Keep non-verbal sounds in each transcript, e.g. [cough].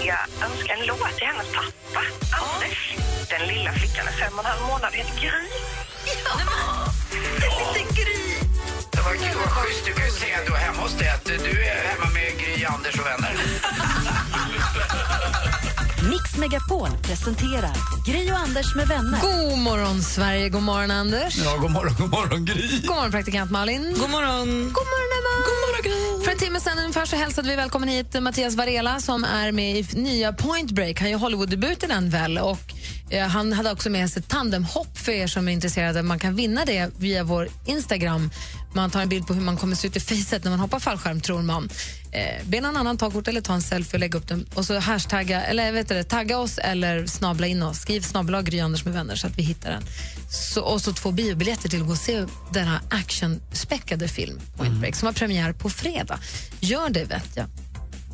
vilja önska en låt till hennes pappa, Anders. Den lilla flickan är fem och en halv månad heter Gry. Ja, en liten Gry. Det var kul. Vad schysst. Du kan ju säga då hemma hos dig att du är hemma med Gry, Anders och vänner. [laughs] Mix Megapol presenterar Gri och Anders med vänner. God morgon, Sverige. God morgon, Anders. Ja, god morgon, god morgon Gry. God morgon, praktikant Malin. God morgon. God morgon, Gry timme sen ungefär så hälsade vi välkommen hit Mattias Varela som är med i nya Point Break. Han gör Hollywood-debut i den väl. Och, eh, han hade också med sig ett tandemhopp för er som är intresserade. Man kan vinna det via vår Instagram. Man tar en bild på hur man kommer se ut i facet när man hoppar fallskärm, tror man. Eh, be någon annan ta kort eller ta en selfie och lägga upp den. Och så hashtagga, eller vet du, tagga oss eller snabla in oss. Skriv snabla Gry Anders med vänner så att vi hittar den. Så, och så två biobiljetter till att gå och se denna actionspäckade film, Point Break, som har premiär på fredag. Gör det, vet jag.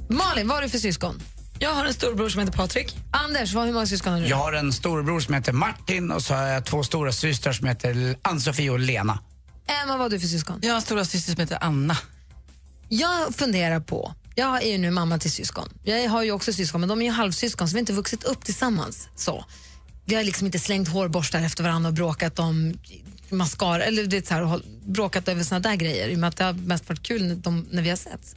Malin, vad har du för syskon? Jag har en storbror som heter Patrik. Anders, vad, hur många syskon har du? Jag har en storebror som heter Martin och så har jag två stora systrar som heter Ann-Sofie och Lena. Emma, vad har du för syskon? Jag har en stora syster som heter Anna. Jag funderar på, jag är ju nu mamma till syskon. Jag har ju också syskon, men de är ju halvsyskon så vi har inte vuxit upp tillsammans. Så. Vi har liksom inte slängt hårborstar efter varandra och bråkat om mascara, eller du vet, så här, bråkat över såna där grejer. I och med att det har mest varit kul när, de, när vi har setts.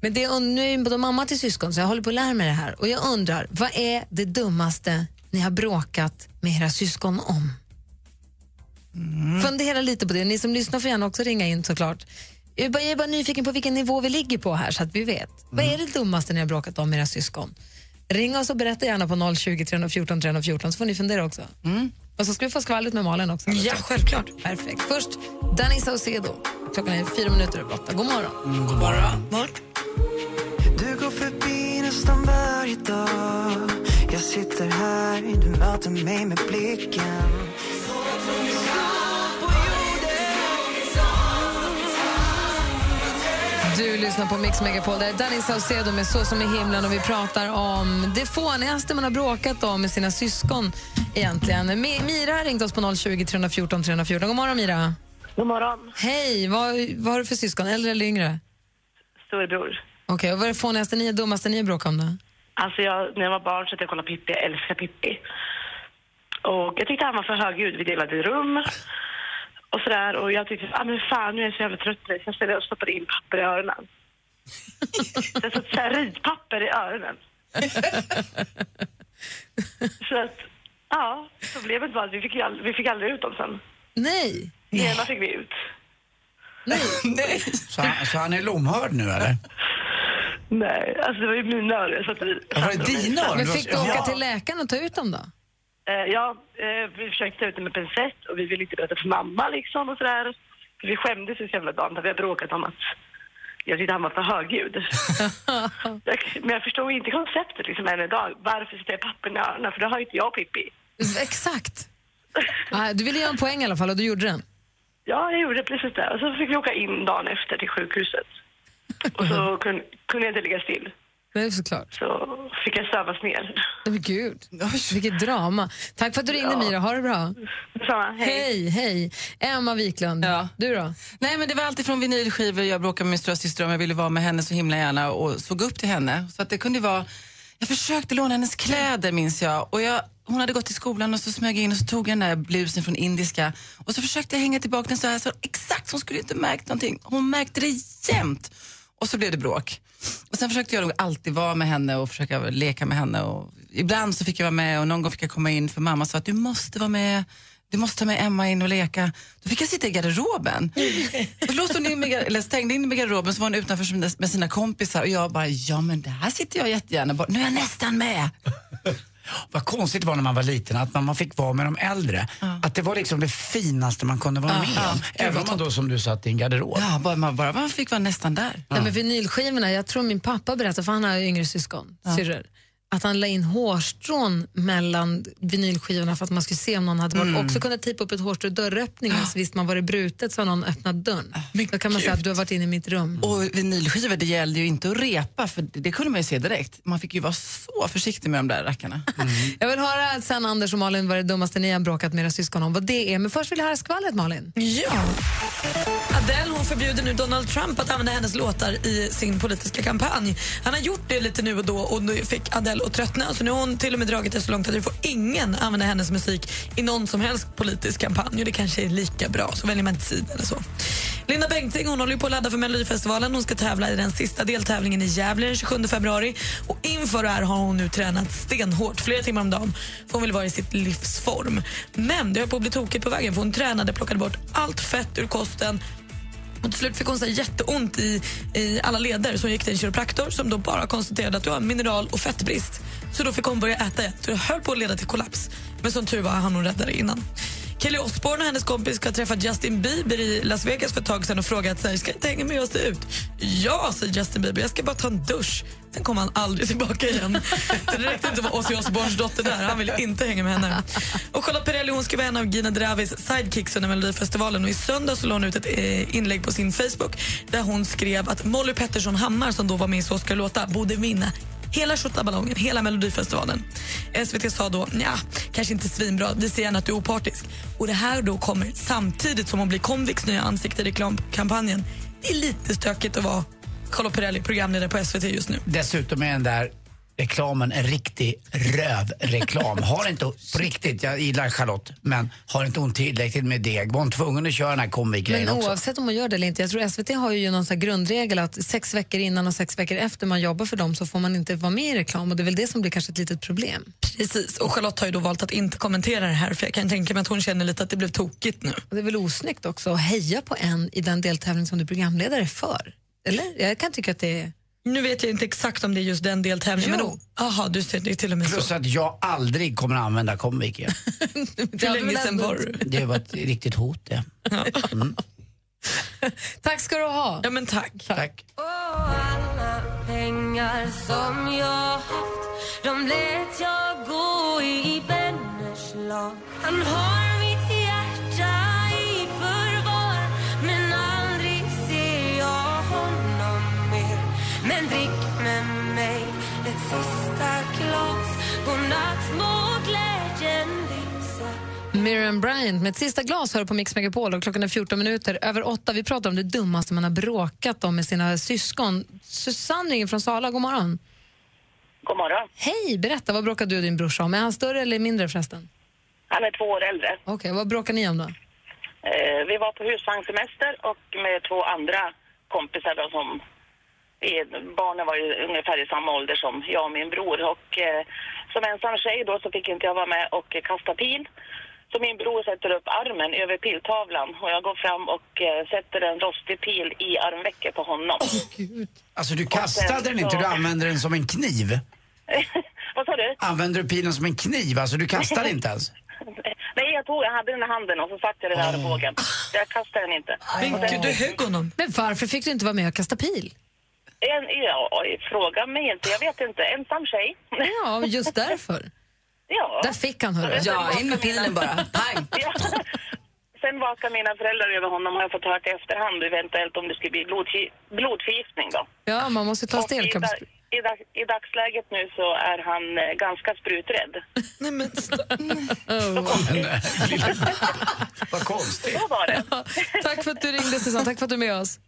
Men det, nu är jag både mamma till syskon så jag håller på att lära mig det här. Och jag undrar, vad är det dummaste ni har bråkat med era syskon om? Fundera lite på det. Ni som lyssnar får gärna också ringa in såklart. Jag är, bara, jag är bara nyfiken på vilken nivå vi ligger på här så att vi vet. Vad är det dummaste ni har bråkat om med era syskon? Ring oss och berätta gärna på 020 314 314 så får ni fundera också. Och så ska vi få skvallret med Malin också. Ja, självklart. Perfekt. Först Danny Saucedo. Klockan är fyra minuter över åtta. God morgon. God morgon. Morgon. Du går förbi nästan varje dag Jag sitter här, du möter mig med blicken Du lyssnar på Mix Megapol. Det är Danny Saucedo med Så som i himlen och vi pratar om det fånigaste man har bråkat om med sina syskon egentligen. Mi- Mira har ringt oss på 020 314 314. God morgon Mira. God morgon, Hej, vad, vad har du för syskon? Äldre eller yngre? storebror. Okej, och vad är det fånigaste ni, dummaste ni har bråkat om då? Alltså jag, när jag var barn så att jag kollade Pippi, jag älskar Pippi. Och jag tyckte han var för högljudd, vi delade rum och sådär. Och jag tyckte, ah, men fan nu är jag så jävla trött nu. Så jag ställde och stoppade in papper i öronen. [laughs] jag satte så här ritpapper i öronen. [laughs] så att, ja, problemet var att vi fick, all, vi fick aldrig ut dem sen. Nej. Ena fick vi ut. [laughs] Nej. Så, han- så han är lomhörd nu eller? Nej, alltså det var ju mina öron. Så att vi, Ja, var det dina öron? Men fick du åka Ja. till läkaren och ta ut dem då? Eh, ja, eh, vi försökte ta ut det med pincett och vi ville inte berätta för mamma liksom och sådär. För vi skämdes ju så jävla dagen vi har bråkat om att jag tyckte han var för högljudd. [laughs] men jag förstod inte konceptet liksom än idag. Varför sätter jag pappen i öronen? För det har ju inte jag och Pippi. Exakt. Du ville göra en poäng i alla fall och du gjorde den. Ja, jag gjorde precis det. Och så fick vi åka in dagen efter till sjukhuset. Och så [laughs] kun, kunde jag inte ligga still. Det är såklart. Så fick jag sövas ner. Nej, Men gud, vilket drama. Tack för att du ringde Ja. Mira, ha det bra. Detsamma, hej. Hej, hej. Emma Wiklund, Ja. du då? Nej, men det var alltid från vinylskivor. Jag bråkade med min stora syster om jag ville vara med henne så himla gärna och såg upp till henne. Så att det kunde vara... Jag försökte låna hennes kläder minns jag. Och jag hon hade gått till skolan och så smög jag in och så tog jag den där blusen från indiska och så försökte jag hänga tillbaka den så här så exakt, hon skulle inte märkt någonting. Hon märkte det jämt. Och så blev det bråk. Och sen försökte jag nog alltid vara med henne och försöka leka med henne. Och ibland så fick jag vara med och någon gång fick jag komma in för mamma sa att du måste vara med. Du måste ta med Emma in och leka. Då fick jag sitta i garderoben. Då låste hon in med, eller stängde in mig i garderoben så var hon utanför med sina kompisar och jag bara, ja men där sitter jag jättegärna. Bara, nu är jag nästan med. Vad konstigt det var när man var liten, att man, man fick vara med de äldre. Att det var liksom det finaste man kunde vara Ja, med ja. om. Gud, Även om man då som du satt i en garderob. Ja, bara, man, bara man fick vara nästan där. Ja. men vinylskivorna, jag tror min pappa berättade, för han har ju yngre syskon, syrror. Att han la in hårstrån mellan vinylskivorna för att man skulle se om någon hade varit. Mm. Också kunna tejpa upp ett hårstrå i dörröppningen så visst man varit brutet så har någon öppnat dörren. Då kan man säga att du har varit inne i mitt rum. Och vinylskivor, det gällde ju inte att repa, för det, det kunde man ju se direkt. Man fick ju vara så försiktig med de där rackarna. [laughs] Jag vill höra sen Anders och Malin vad det dummaste ni har bråkat med era syskon om. Vad det är. Men först vill jag höra skvallret Malin. Ja. Adele hon förbjuder nu Donald Trump att använda hennes låtar i sin politiska kampanj. Han har gjort det lite nu och då och nu fick Adele och tröttna. Så nu har hon till och med dragit det så långt att du får ingen använda hennes musik i någon som helst politisk kampanj. Och det kanske är lika bra, så väljer man inte sida eller så. Linda Bengtzing hon håller på att ladda för Melodifestivalen. Hon ska tävla i den sista deltävlingen i Gävle den 27 februari. Och inför det här har hon nu tränat stenhårt, flera timmar om dagen. För hon vill vara i sitt livsform. Men det höll på att bli tokigt på vägen för hon tränade, plockade bort allt fett ur kosten och till slut fick hon så jätteont i, i alla leder så hon gick till en kiropraktor som då bara konstaterade att du har mineral och fettbrist. Så då fick hon börja äta igen. Så det höll på att leda till kollaps. Men som tur var hann hon rädda det innan. Kelly Osbourne och hennes kompis ska träffa Justin Bieber i Las Vegas för ett tag sedan och frågat så här, ska jag inte hänga med och se ut? Ja, säger Justin Bieber, jag ska bara ta en dusch. Sen kom han aldrig tillbaka igen. Så det räckte inte att vara Ozzy Osbournes dotter där. Han ville inte hänga med henne. Och Charlotte Perrelli hon ska vara en av Gina Dravis sidekicks under Melodifestivalen. Och I söndags så la hon ut ett eh, inlägg på sin Facebook där hon skrev att Molly Pettersson Hammar som då var med i Så ska det låta borde vinna hela Tjottaballongen, hela Melodifestivalen. SVT sa då, ja, kanske inte svinbra, vi ser gärna att du är opartisk. Och det här då kommer samtidigt som hon blir Comviks nya ansikte i reklamkampanjen. Det är lite stökigt att vara Charlotte Perrelli, programledare på SVT just nu. Dessutom är den där reklamen en riktig rövreklam. [laughs] Har inte, på riktigt, jag gillar Charlotte, men har inte hon tillräckligt med deg? Var hon tvungen att köra den här komikgrejen Men också? oavsett om man gör det eller inte, jag tror SVT har ju någon sån här grundregel att sex veckor innan och sex veckor efter man jobbar för dem så får man inte vara med i reklam och det är väl det som blir kanske ett litet problem. Precis, och Charlotte har ju då valt att inte kommentera det här för jag kan tänka mig att hon känner lite att det blev tokigt nu. Och det är väl osnyggt också att heja på en i den deltävling som du är programledare för? Eller? Jag kan tycka att det är... Nu vet jag inte exakt om det är just den deltävlingen. Jo. Men du ser det till och med Plus så. att jag aldrig kommer att använda igen. [laughs] Hur länge sen var du? Det var ett riktigt hot det. Mm. [laughs] Tack ska du ha. Ja men tack. Tack. alla pengar som jag haft De lät jag gå i vänners lag Han har Godnatt må glädjen visa Miriam Bryant med ett sista glas hör på Mix Megapol och klockan är 14 minuter över åtta. Vi pratar om det dummaste man har bråkat om med sina syskon. Susanne ringer från Sala, god morgon. God morgon. Hej, berätta, vad bråkade du och din brorsa om? Är han större eller mindre förresten? Han är två år äldre. Okej, vad bråkar ni om då? Eh, vi var på husvagnssemester och med två andra kompisar då som är, barnen var ju ungefär i samma ålder som jag och min bror och eh, som ensam tjej då så fick inte jag vara med och kasta pil. Så min bror sätter upp armen över piltavlan och jag går fram och eh, sätter en rostig pil i armvecket på honom. Alltså du kastade den inte, så- du använde den som en kniv. [laughs] Vad sa du? Använde du pilen som en kniv? Alltså du kastade inte ens? [laughs] Nej, jag tog, jag hade den i handen och så satte jag den i armbågen. Så jag kastade den inte. Men gud, du högg honom. Men varför fick du inte vara med och kasta pil? En, ja, fråga mig inte. Jag vet inte. Ensam tjej. Ja, just därför. ja. Där fick han, hörru. Ja, in med pilen bara. Pang! [laughs] Ja. Sen vakar mina föräldrar över honom har jag fått höra i efterhand eventuellt om det skulle bli blodförgi- blodförgiftning då. Ja, man måste ta Och i, dag, I dagsläget nu så är han eh, ganska spruträdd. [laughs] Nej men [laughs] Vad konstigt. Så var det. Tack för att du ringde, Susanne. Tack för att du är med oss.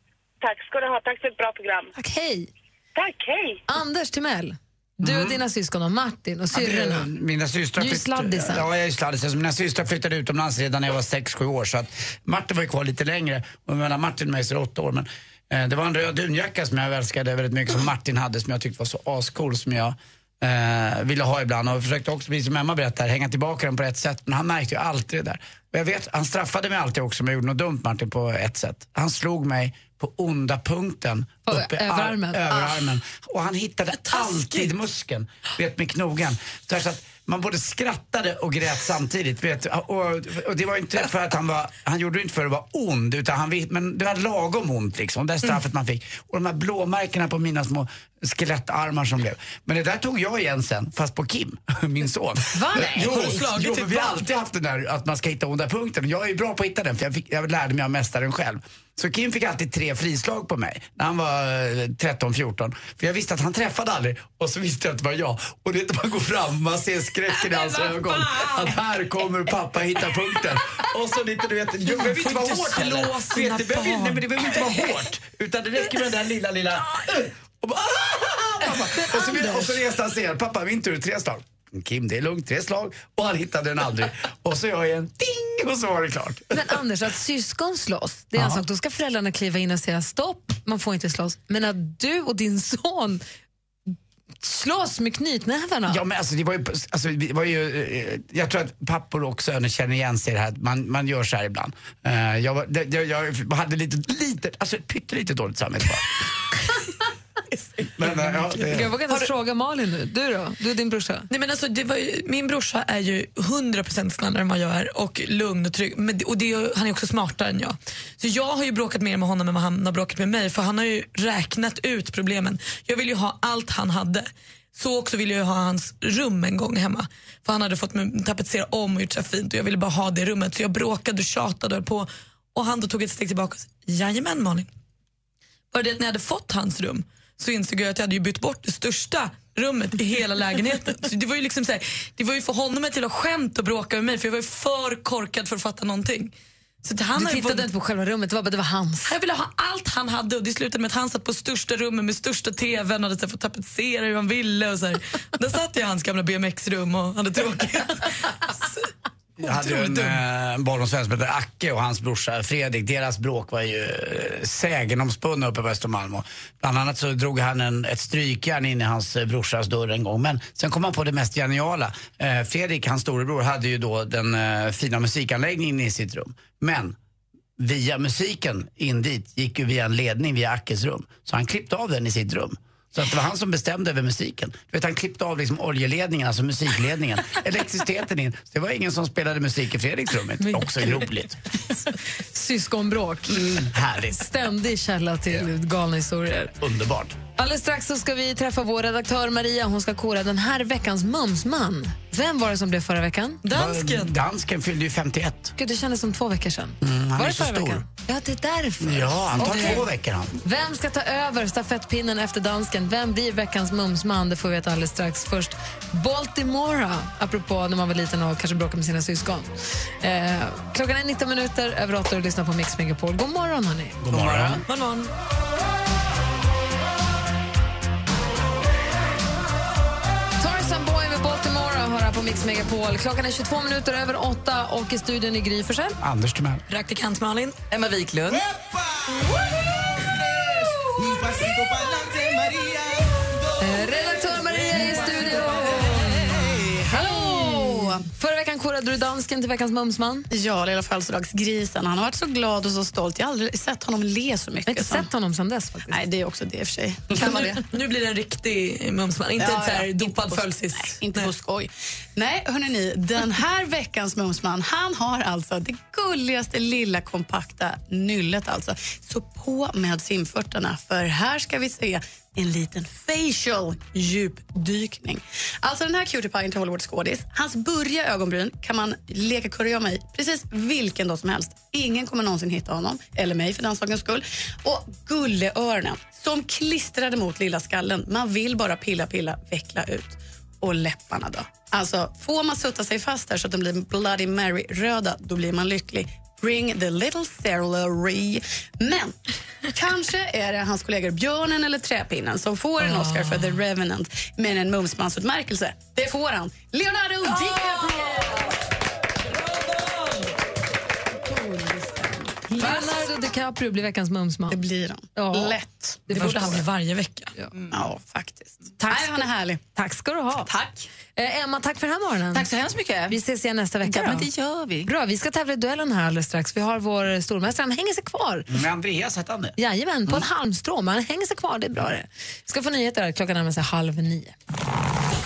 Tack ska du ha. Tack för ett bra program. Tack, hej. Tack, hej. Anders Timell, du och dina syskon och Martin och syrrorna. Mina systrar Du är sladdisen. Ja, jag är sladdisen. Mina systrar flyttade utomlands redan när jag var 6-7 år. Så att Martin var ju kvar lite längre. Och mellan Martin och mig så är det 8 år. Men, eh, det var en röd dunjacka som jag älskade väldigt mycket som Martin hade som jag tyckte var så ascool som jag eh, ville ha ibland. Och jag försökte också, precis som Emma berättar, hänga tillbaka den på ett sätt. Men han märkte ju alltid det där. Och jag vet, han straffade mig alltid också om jag gjorde något dumt Martin på ett sätt. Han slog mig på onda punkten. På uppe ar- överarmen. överarmen. Och han hittade alltid muskeln, vet med knogen. Så, att man både skrattade och grät samtidigt. Vet, och, och det var inte för att han var, han gjorde det inte för att vara ond, utan han, men det var lagom ont liksom, det straffet man fick. Och de här blåmärkena på mina små skelettarmar som blev. Men det där tog jag igen sen, fast på Kim, [laughs] min son. Va? Jo, jo men vi har alltid haft den där att man ska hitta onda punkten. Och Jag är bra på att hitta den, för jag, fick, jag lärde mig av mästaren själv. Så Kim fick alltid tre frislag på mig när han var eh, 13-14. För jag visste att han träffade aldrig och så visste jag att det var jag. Och det är man går fram, man ser skräcken i hans [laughs] ögon. Att här kommer pappa hitta punkten. Och så lite, du vet, det behöver inte vara hårt heller. Vet, det, behöver, nej, men det behöver inte vara hårt. Utan det räcker med den där lilla, lilla... Och, bara, [laughs] och, så, och så reste han sig igen. Pappa, min tur, tre slag. Kim, det är lugnt, tre slag. Och han hittade den aldrig. Och så jag igen, ding! Och så var det klart. Men Anders, att syskon slåss, det är en sak. Då ska föräldrarna kliva in och säga stopp, man får inte slåss. Men att du och din son slåss med knytnävarna. Ja, men alltså, det var ju, alltså, det var ju, eh, jag tror att pappor och söner känner igen sig i det här. Man, man gör så här ibland. Eh, jag, var, det, jag, jag hade lite, lite, alltså ett dåligt samvete bara. [laughs] men, eh, ja, det, Jag vågar inte ens fråga Malin nu. Du då? Du och din brorsa? Nej, men alltså, det var ju, min brorsa är ju 100% snällare än vad jag är och lugn och trygg. Men, och det, är- han är också smartare än jag. Så jag har ju bråkat mer med honom än vad han har bråkat med mig för han har ju räknat ut problemen. Jag vill ju ha allt han hade. Så också ville jag ha hans rum en gång hemma. För han hade fått mig tapetsera om och gjort så fint och jag ville bara ha det rummet. Så jag bråkade och tjatade och på. Och han då tog ett steg tillbaka och sa, jajamän Malin. Bara det att när jag hade fått hans rum så insåg jag att jag hade ju bytt bort det största rummet i hela lägenheten. Så det var ju liksom så här, det var ju för honom ett jävla skämt att bråka med mig för jag var för korkad för att fatta någonting. Så att han Du tittade inte på själva rummet, det var bara det var hans. jag ville ha allt han hade och det slutade med att han satt på största rummet med största tvn och hade fått tapetsera hur han ville. Och så här. Där satt jag i hans gamla BMX-rum och hade tråkigt. [laughs] Jag hade ju en eh, barndomsvän som hette Acke och hans brorsa Fredrik. Deras bråk var ju eh, sägenomspunna uppe på Östermalm. Och bland annat så drog han en, ett strykjärn in i hans eh, brorsas dörr en gång. Men sen kom han på det mest geniala. Eh, Fredrik, hans storebror, hade ju då den eh, fina musikanläggningen i sitt rum. Men via musiken in dit gick ju via en ledning via Ackes rum. Så han klippte av den i sitt rum. Så att det var han som bestämde över musiken. Du vet, han klippte av liksom oljeledningen, alltså musikledningen, [laughs] elektriciteten in. Så det var ingen som spelade musik i Fredriks rum. Också roligt. Syskonbråk. Härligt. Ständig källa till galna historier. Underbart. Alldeles strax så ska vi träffa vår redaktör Maria. Hon ska kora den här veckans mumsman. Vem var det som blev förra veckan? Dansken. Dansken fyllde ju 51. Gud, det kändes som två veckor sedan. Mm, han var är det så förra stor. veckan? Ja, det är därför. Ja, han tar Okej. två veckor han. Vem ska ta över stafettpinnen efter dansken? Vem blir veckans mumsman? Det får vi veta alldeles strax. Först Baltimora, apropå när man var liten och kanske bråkade med sina syskon. Eh, klockan är 19 minuter över 8 och lyssnar på Mix Megapol. God morgon, hörni. God morgon. God morgon. Tarzan Mix Megapol. Klockan är 22 minuter över 8 och i studion i Gry Forssell. Anders Timell. Praktikant Malin. Emma Wiklund. Redaktör Maria är i studion. Hallå! Förra veckan korade du dansken till veckans mumsman. Ja, lilla födelsedagsgrisen. Han har varit så glad och så stolt. Jag har aldrig sett honom le så mycket. Jag har inte som- sett honom sen dess. faktiskt. Nej, det är också det i och för sig. Kan vara det. Nu blir det en riktig mumsman, inte Ja, ett så här ja, dopad inte på-. Nej, inte på skoj. Nej, hörni ni, den här veckans mumsman, han har alltså det gulligaste lilla kompakta nyllet alltså. Så på med simfötterna, för här ska vi se en liten facial djupdykning. Alltså den här cutie pien till Hollywood skådis, hans burriga ögonbryn kan man leka kurragömma i precis vilken dag som helst. Ingen kommer någonsin hitta honom, eller mig för den sakens skull. Och gulleöronen som klistrade mot lilla skallen. Man vill bara pilla, pilla, veckla ut. Och läpparna då? Alltså, får man sutta sig fast där så att de blir Bloody Mary-röda, då blir man lycklig. Bring the little celery. Men kanske är det hans kollegor Björnen eller Träpinnen som får en Oscar för The Revenant med en mumsmansutmärkelse. Det får han. Leonardo DiCaprio! Leonardo DiCaprio blir veckans mumsman. Det blir han. Ja. Lätt. Det borde han bli varje vecka. Ja, faktiskt. Tack Nej, han är härlig. Tack ska du ha. Tack. Eh, Emma, tack för den här morgonen. Tack så hemskt mycket. Vi ses igen nästa vecka. Ja, men det gör vi. Bra, vi ska tävla i duellen här alldeles strax. Vi har vår stormästare, han hänger sig kvar. Med Andreas hette han det. Jajamän, på ett halmstrå, men han hänger sig kvar, det är bra det. Vi ska få nyheter här, klockan närmar sig halv nio.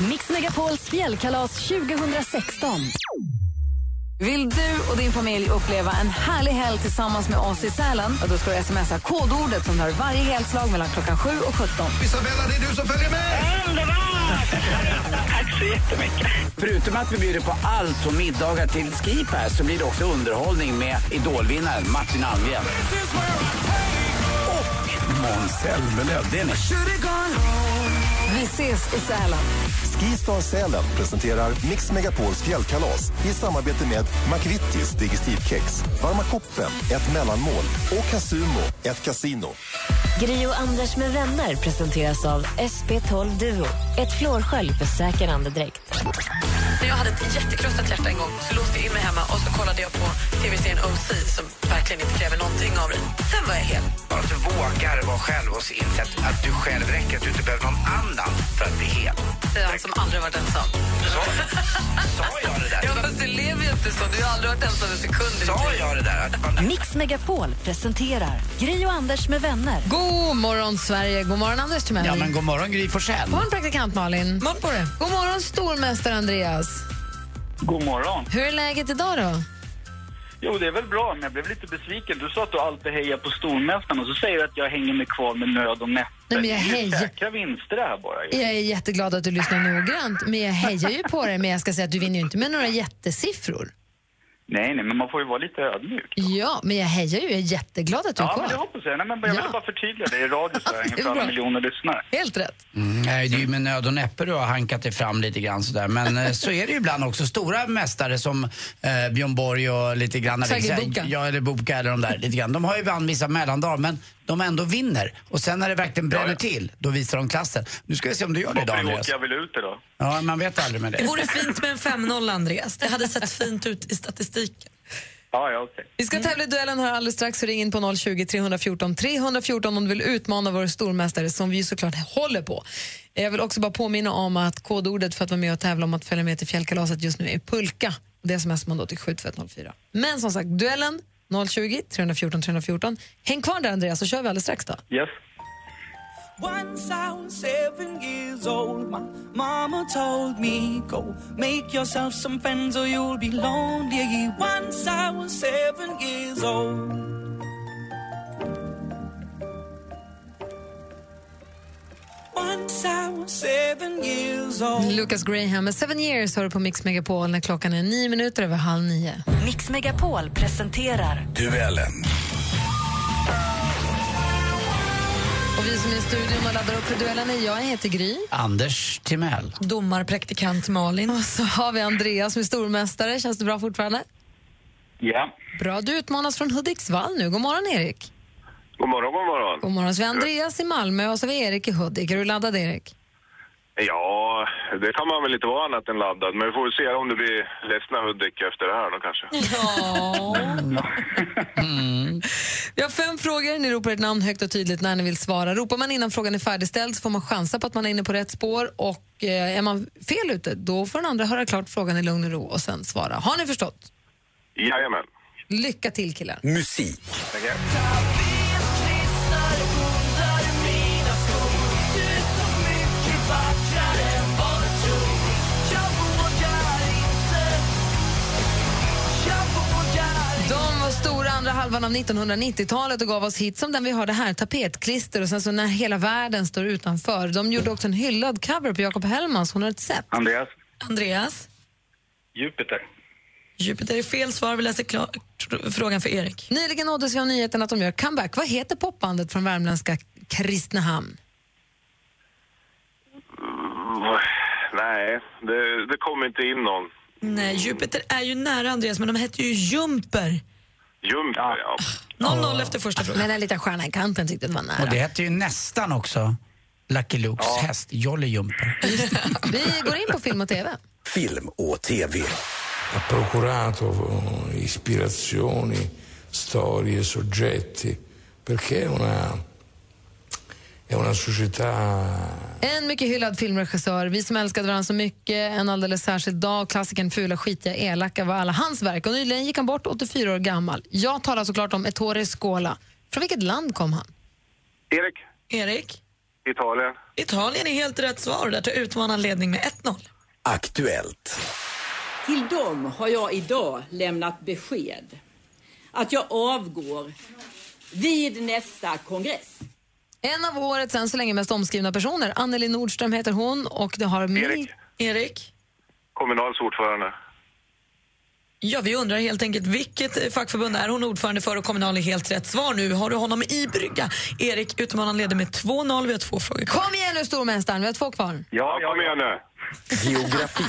Mix Megapols fjällkalas 2016. Vill du och din familj uppleva en härlig helg tillsammans med oss i Sälen? Då ska du smsa kodordet som hör varje helslag mellan klockan 7 och 17. Isabella, det är du som följer med! Tack så jättemycket. Förutom att vi bjuder på allt från middagar till skipass så blir det också underhållning med idolvinnaren Martin Almgren. Och Måns Zelmerlöw. Vi ses i Sälen. Skistar Sälen presenterar Mix Megapols fjällkalas i samarbete med McVittys Digestivkex, Varma koppen, ett mellanmål och Casumo, ett kasino. Gri och Anders med vänner presenteras av SP12 Duo. Ett flårskölj för säker andedräkt. När jag hade ett jättekrossat hjärta en gång så låste jag in mig hemma och så kollade jag på tv-serien OC som verkligen inte kräver någonting av dig. Sen var jag hel. Bara att du vågar vara själv och inse att, att du själv räcker, att du inte behöver någon annan för att bli hel. Det är han som aldrig varit ensam. Sa, sa jag det där? Ja, fast du lever ju inte så. Du har aldrig varit ensam en sekund. Sa jag det där? Man, Mix Megapol presenterar Gri och Anders med vänner. God morgon, Sverige. God morgon, Anders Timell. ja, men god morgon Gry Forssell. God morgon, praktikant Malin. Morgon på det. God morgon, stormästare Andreas. God morgon. Hur är läget idag då? Jo, det är väl bra, men jag blev lite besviken. Du sa att du alltid hejar på stormästaren och så säger du att jag hänger mig kvar med nöd och näppe. Nej, men jag det är säkra vinster det här bara. ju. Jag är jätteglad att du lyssnar noggrant, men jag hejar ju på dig. Men jag ska säga att du vinner ju inte med några jättesiffror. Nej, nej, men man får ju vara lite ödmjuk. Ja, men jag hejar ju. Jag är jätteglad att du är Ja, men det kvar. hoppas jag. Nej, men jag ville Ja. bara förtydliga det i radio så [laughs] Det är inför alla miljoner lyssnare. Helt rätt. Mm, nej, det är ju med nöd och näppe du har hankat dig fram lite grann sådär. Men eh, så är det ju ibland också. Stora mästare som eh, Björn Borg och lite grann... Sergej Buka. Ja, eller Boka eller de där lite grann. De har ju ibland vissa mellandagar men de ändå vinner. Och sen när det verkligen bränner till, då visar de klassen. Nu ska vi se om du gör det idag Varför Andreas. åker jag väl ut idag? Ja, man vet aldrig med Det det. vore fint med en 5-0, Andreas. Det hade sett fint ut i statistiken. Ja, ja, okej. Vi ska tävla i duellen här alldeles strax. Så ring in på 020 314 314 om du vill utmana vår stormästare som vi såklart håller på. Jag vill också bara påminna om att kodordet för att vara med och tävla om att följa med till fjällkalaset just nu är pulka. Det smsar man då till 72104. Men som sagt, duellen 020 314 314. Häng kvar där Andreas så kör vi alldeles strax då. Yes. Once I was seven years old, my mama told me, Go make yourself some friends or you'll be lonely. Once I was seven years old. Lucas Graham med Seven years har du på Mix Megapol när klockan är nio minuter över halv nio. Mix Megapol presenterar Duellen. Och vi som är i studion och laddar upp för duellen är jag, jag heter Gry. Anders Timell. Domarpraktikant Malin. Och så har vi Andreas som är stormästare. Känns det bra fortfarande? Ja. Bra, du utmanas från Hudiksvall nu. God morgon Erik. God morgon, god morgon. God morgon. Så vi har Andreas i Malmö och så har vi Erik i Hudik. Är du laddad Erik? Ja, det kan man väl inte vara annat än laddad. Men vi får väl se om det blir ledsna Hudik efter det här då kanske. [laughs] Vi har fem frågor. Ni ropar ett namn högt och tydligt när ni vill svara. Ropar man innan frågan är färdigställd så får man chansa på att man är inne på rätt spår. Och eh, är man fel ute, då får den andra höra klart frågan i lugn och ro och sen svara. Har ni förstått? Jajamän. Lycka till killar. Musik. De andra halvan av 1990-talet och gav oss hit som den vi hörde här, Tapetklister och sen så När hela världen står utanför. De gjorde också en hyllad cover på Jakob Hellmans Hon har ett sätt. Andreas. Andreas? Jupiter. Jupiter är fel svar. Vi läser klart frågan för Erik. Nyligen nåddes vi av nyheten att de gör comeback. Vad heter popbandet från värmländska Kristinehamn? Mm, Nej, det, det kommer inte in någon. Nej, Jupiter är ju nära Andreas, men de hette ju Jumper. Jumper, ja. 0-0 efter första frågan. Men en liten stjärna i kanten tyckte det var nära. Och det hette ju nästan också Lucky Lukes häst, Jolly Jumper. [laughs] Vi går in på film och TV. Film och TV. ha procurato eh, ispirazioni, storie, soggetti, perché una, è una società En mycket hyllad filmregissör, vi som älskade varandra så mycket, en alldeles särskild dag, klassikern Fula, skitiga, elaka var alla hans verk. Och nyligen gick han bort, 84 år gammal. Jag talar såklart om Ettore Scola. Från vilket land kom han? Erik. Erik? Italien. Italien är helt rätt svar. Där tar utmanaren ledning med 1-0. Aktuellt. Till dem har jag idag lämnat besked att jag avgår vid nästa kongress. En av årets än så länge mest omskrivna personer, Anneli Nordström heter hon och det har... Erik. Erik? Kommunals ordförande. Ja, vi undrar helt enkelt vilket fackförbund är hon ordförande för och Kommunal är helt rätt svar nu. Har du honom i brygga? Erik, utmanaren leder med 2-0. Vi har två frågor kvar. Kom igen nu stormästaren, vi har två kvar. Ja, kom igen nu. Geografi.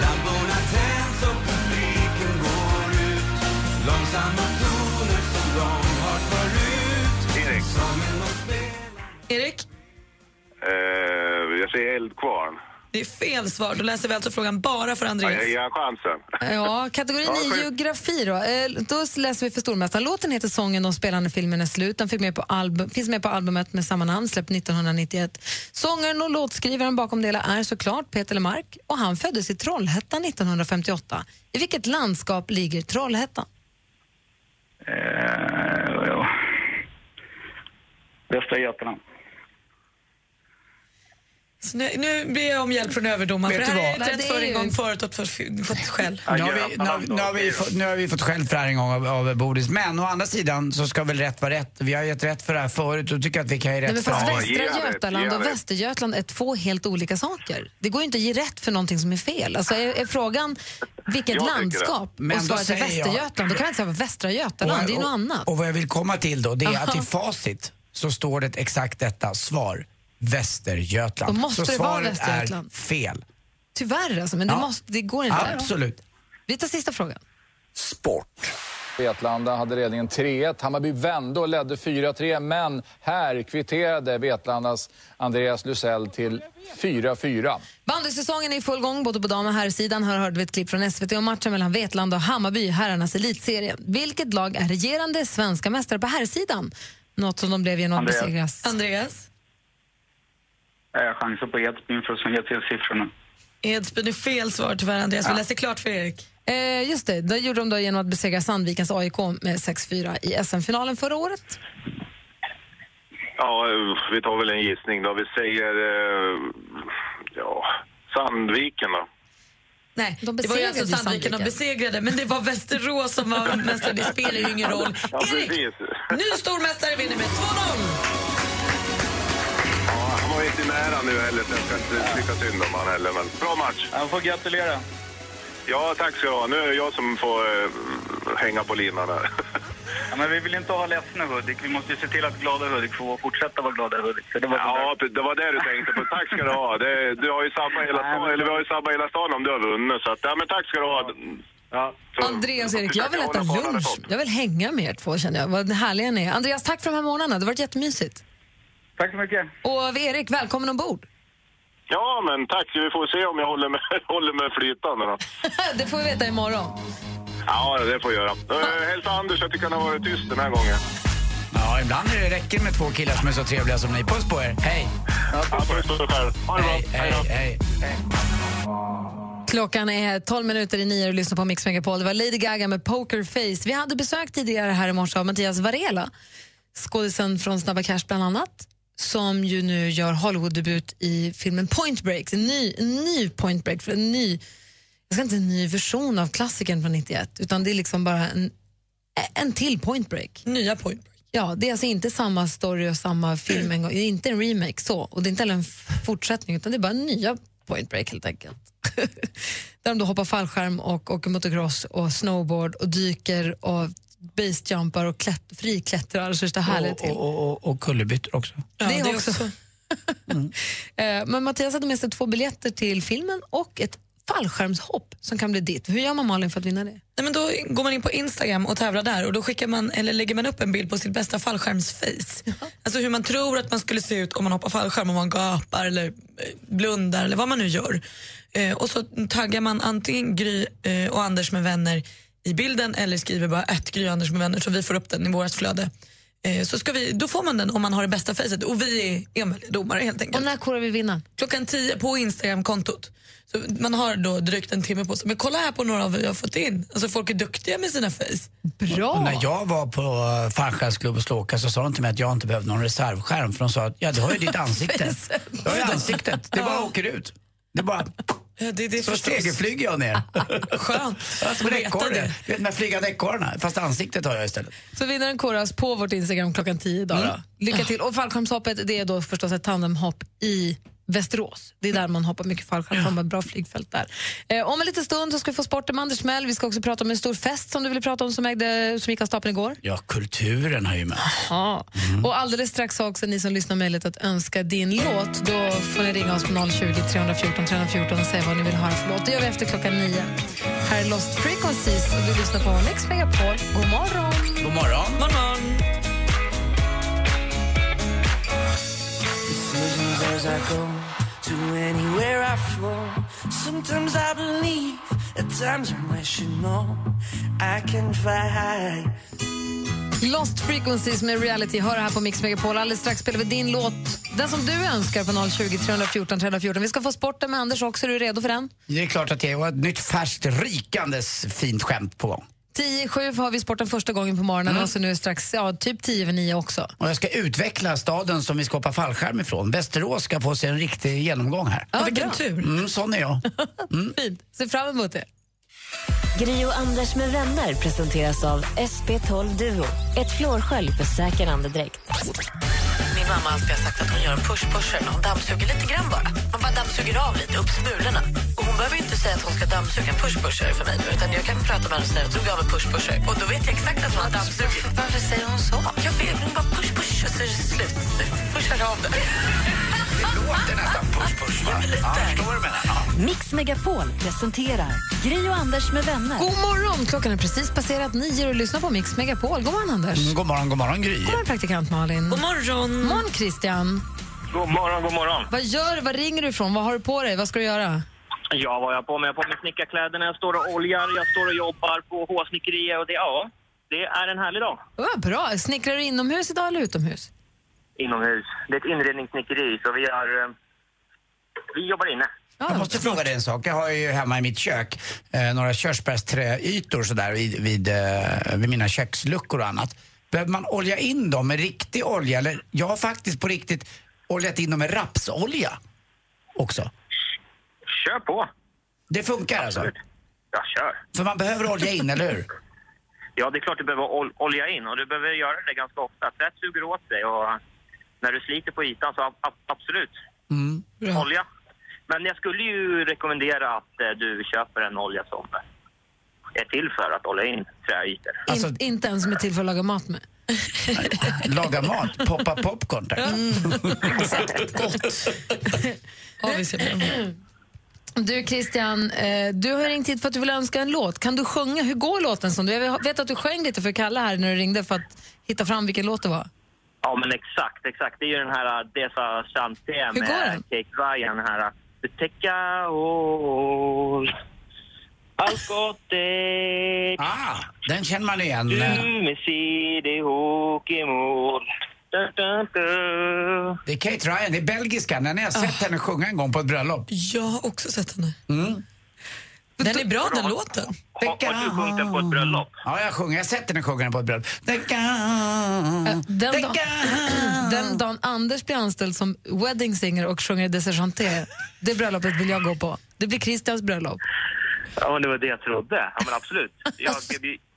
Lamporna tänds och publiken går ut Långsamma Erik. Eh, jag säger eldkvarn. det är fel svar. Då läser vi alltså frågan bara för Ja, Andreas. jag ger chansen. Ja, [laughs] kategorin Ja, är geografi då. Eh, Då läser vi för stormästaren. Låten heter Sången de spelar när filmen är slut. Den fick med på album, finns med på albumet med samma namn, släppt 1991. Sångaren och låtskrivaren bakom det hela är såklart Peter Lemark och han föddes i Trollhättan 1958. I vilket landskap ligger Trollhättan? Eh. Västra Götaland. Så nu, nu ber jag om hjälp från överdomaren. Vet För det du här är vad? rätt Nej, det är för en gång förut och fått, fått skäll. Nu har, vi, nu, nu, har vi fått, nu har vi fått skäll för det här en gång av, av Bodis. Men å andra sidan så ska väl rätt vara rätt. Vi har gett rätt för det här förut och tycker att vi kan ge Nej, rätt men för fast här. Västra Götaland och Västergötland är två helt olika saker. Det går ju inte att ge rätt för någonting som är fel. Alltså är, är frågan vilket Jag tycker det. landskap Men och svaret är säger jag- Västergötland, då kan man inte säga Västra Götaland, det är ju något annat. Och vad jag vill komma till då, det är att i facit så står det exakt detta svar. Västergötland. Då måste så det vara svaret Västergötland. är fel. Tyvärr alltså, men det, Ja. måste, det går inte. Absolut. Vi tar sista frågan. Vetlanda hade ledningen 3-1. Hammarby vände och ledde 4-3, men här kvitterade Vetlandas Andreas Lusell till 4-4. Bandysäsongen är i full gång både på dam och herrsidan. Här hörde vi ett klipp från SVT om matchen mellan Vetlanda och Hammarby i herrarnas elitserie. Vilket lag är regerande svenska mästare på herrsidan? Något som de blev genom att Andreas. besegras. Andreas? Jag chansar på Edsbyn för att snygga till siffrorna. Edsbyn är fel svar tyvärr, Andreas. Vi Ja. läser klart för Erik. Eh, just det, det gjorde de då genom att besegra Sandvikens AIK med 6-4 i SM-finalen förra året. Ja, vi tar väl en gissning då. Vi säger... Eh, ja, Sandviken då. Nej, De det var ju alltså Sandviken de besegrade, men det var Västerås som var mästare. Det spelar ju ingen roll. Ja, precis. Ny stormästare vinner med 2-0. Ja, han var inte nära nu heller, så jag ska inte tycka synd om han heller. Men bra match. Jag får gratulera. Ja, tack ska du ha. Nu är det jag som får eh, hänga på linan här. [laughs] Ja, men vi vill inte ha ledsna Hudik. Vi måste ju se till att glada Hudik får fortsätta vara glada Hudik. Så det var Ja, det var det du tänkte på. Tack ska du ha. Det, du har ju sabbat hela stan, eller vi har ju sabbat hela stan om du har vunnit. Så att, ja, men tack ska du ha. Ja, Andreas Erik, jag vill äta lunch. Jag vill hänga med er två känner jag. Vad härliga ni är. Andreas, tack för de här morgnarna. Det har varit jättemysigt. Tack så mycket. Och Erik, välkommen ombord. Ja, men tack. Vi får se om jag håller med, [laughs] håller med flytande då. [laughs] det får vi veta imorgon. Ja, det får jag göra. Uh, hälsa Anders, jag tycker han har varit tyst den här gången. Ja, ibland är det räcker med två killar som är så trevliga som ni. Puss på er. Hej! Ja, puss på dig själv. Ha det Hej, bra. hej, hej. Klockan är 12 minuter i nio och lyssnar på Mix Megapol. Det var Lady Gaga med Poker Face. Vi hade besök tidigare här i morse av Mattias Varela, skådisen från Snabba Cash bland annat, som ju nu gör Hollywood-debut i filmen Point Break. En ny, en ny Point Break, för en ny, jag ska inte en ny version av klassikern från 91, utan det är liksom bara en, en till Point Break. Nya Point Break. Ja, det är alltså inte samma story och samma film en gång. Det är inte en remake så, och det är inte heller en fortsättning, utan det är bara nya Point Break helt enkelt. [laughs] Där de då hoppar fallskärm och åker motocross och snowboard och dyker och basejumpar och klätt, friklättrar så det härligt till. Och, och, och, och kullerbyttor också. det, är också. [laughs] Eh, Men Mattias hade med sig två biljetter till filmen och ett fallskärmshopp som kan bli ditt. Hur gör man Malin för att vinna det? Nej, men då går man in på Instagram och tävlar där och då skickar man, eller lägger man upp en bild på sitt bästa fallskärmsface. Alltså hur man tror att man skulle se ut om man hoppar fallskärm, om man gapar eller eh, blundar eller vad man nu gör. Eh, och så taggar man antingen Gry eh, och Anders med vänner i bilden eller skriver bara ett Gry och Anders med vänner så vi får upp den i vårt flöde. Eh, så ska vi, då får man den om man har det bästa facet och vi är enväldiga domare helt enkelt. Och när korar vi vinnaren? Klockan 10 på Instagram-kontot. Så man har då drygt en timme på sig. Men kolla här på några av vi har fått in. Alltså folk är duktiga med sina face. Och när jag var på uh, fallskärmsklubb och slåka så sa de till mig att jag inte behövde någon reservskärm för de sa att ja, du har ju ditt ansikte. [laughs] Du har ju ansiktet, det bara åker ut. Det bara... Ja, det, det så förstås. segerflyger jag ner. [laughs] Skönt Som ekorre. Du vet de här flygande ekorrarna, fast ansiktet har jag istället. Så vinnaren koras på vårt Instagram klockan 10 idag. Mm. Lycka till. Och fallskärmshoppet det är då förstås ett tandemhopp i Västerås. Det är där man hoppar mycket fallskärm, ja. ett bra flygfält där. Eh, om en liten stund så ska vi få sporten med Anders Mell. Vi ska också prata om en stor fest som du ville prata om som, ägde, som gick av stapeln igår. Ja, kulturen har ju mött. Ja. Och alldeles strax har också ni som lyssnar möjlighet att önska din låt. Då får ni ringa oss på 020 314 314 och säga vad ni vill höra för låt. Det gör vi efter klockan nio. Här är Lost Frequencies och du lyssnar på Mix Megapol. God morgon! God morgon. God morgon. as I go to anywhere I flow. Sometimes I believe, at times I'm rational. I can fly high. Lost Frequencies med Reality hör här på Mix Megapol. Alldeles strax spelar vi din låt, den som du önskar på 020 314 314. Vi ska få sporten med Anders också. Är du redo för den? Det är klart att det är ett nytt färskt, rikandes fint skämt på gång. 10 7 har vi sporten första gången på morgonen och så nu strax ja, typ 10 över 9 också. Och jag ska utveckla staden som vi ska hoppa fallskärm ifrån. Västerås ska få sig en riktig genomgång här. Ja, vilken bra. tur. Mm, sån är jag. [laughs] Fint. Se fram emot det. Gri och Anders med vänner presenteras av SP12 Duo. Ett flårskölj för säker andedräkt. Min mamma har alltid sagt att hon gör en push-pusher när hon dammsuger lite grann bara. Man bara dammsuger av lite, upp smulorna. Och hon behöver inte säga att hon ska dammsuga en push-pusher för mig nu, utan jag kan prata med henne och säga att jag drog av en push-pusher. Och då vet jag exakt att hon har dammsugit. Varför säger hon så? Jag vet, hon bara push-push och så är det slut. Pushar av det. Det låter nästan push-push, va? Ja, förstår vad du menar. Ja. Mix Megapol presenterar Gri och Anders med vänner. God morgon! Klockan är precis passerat nio och lyssnar på Mix Megapol. God morgon, Anders. Mm, god morgon, god morgon Gry. God morgon, praktikant Malin. God morgon. morgon, Christian. God morgon, god morgon. Vad gör du? Vad ringer du ifrån? Vad har du på dig? Vad ska du göra? Ja, vad har jag på mig? Jag har på mig snickarkläderna, jag står och oljar, jag står och jobbar på H-snickeriet och det, ja, det är en härlig dag. Oh, bra. Snickrar du inomhus idag eller utomhus? Inomhus. Det är ett inredningssnickeri, så vi har... eh, Vi jobbar inne. Jag måste fråga dig en sak. Jag har ju hemma i mitt kök eh, några körsbärsträytor sådär vid, vid, eh, vid mina köksluckor och annat. Behöver man olja in dem med riktig olja? Eller, jag har faktiskt på riktigt oljat in dem med rapsolja också. Kör på. Det funkar alltså? Ja, kör. För man behöver olja in, eller hur? Ja, det är klart du behöver ol- olja in och du behöver göra det ganska ofta. Tvätt suger åt sig och när du sliter på ytan så ab- ab- absolut. Mm. Olja. Men jag skulle ju rekommendera att eh, du köper en olja som är till för att olja in träytor. Alltså- In, inte ens som är till för att laga mat med. [laughs] Laga mat, poppa popcorn tack. [laughs] Ser bra. Du Christian, eh, du har ringt hit för att du vill önska en låt. Kan du sjunga? Hur går låten som du? Jag vet att du sjöng lite för Kalle här när du ringde för att hitta fram vilken låt det var. Ja, men exakt, exakt. Det är ju den här Desa Chanté med? Kate Ryan här. Du täcka all allt gott det Ah, den känner man igen. du med da, da. Det är Kate Ryan, det är belgiskan. Den har jag sett henne sjunga en gång på ett bröllop. Jag har också sett henne. Mm. Den är bra den låten. Har, har du sjungit den på ett bröllop? Ja, jag sjunger. Jag har sett henne sjunga den på ett bröllop. Den, dag, [clears throat] den dagen Anders blir anställd som wedding singer och sjunger Desa Chanté, det bröllopet vill jag gå på. Det blir Christians bröllop. Ja, men det var det jag trodde. Ja, men absolut. Jag,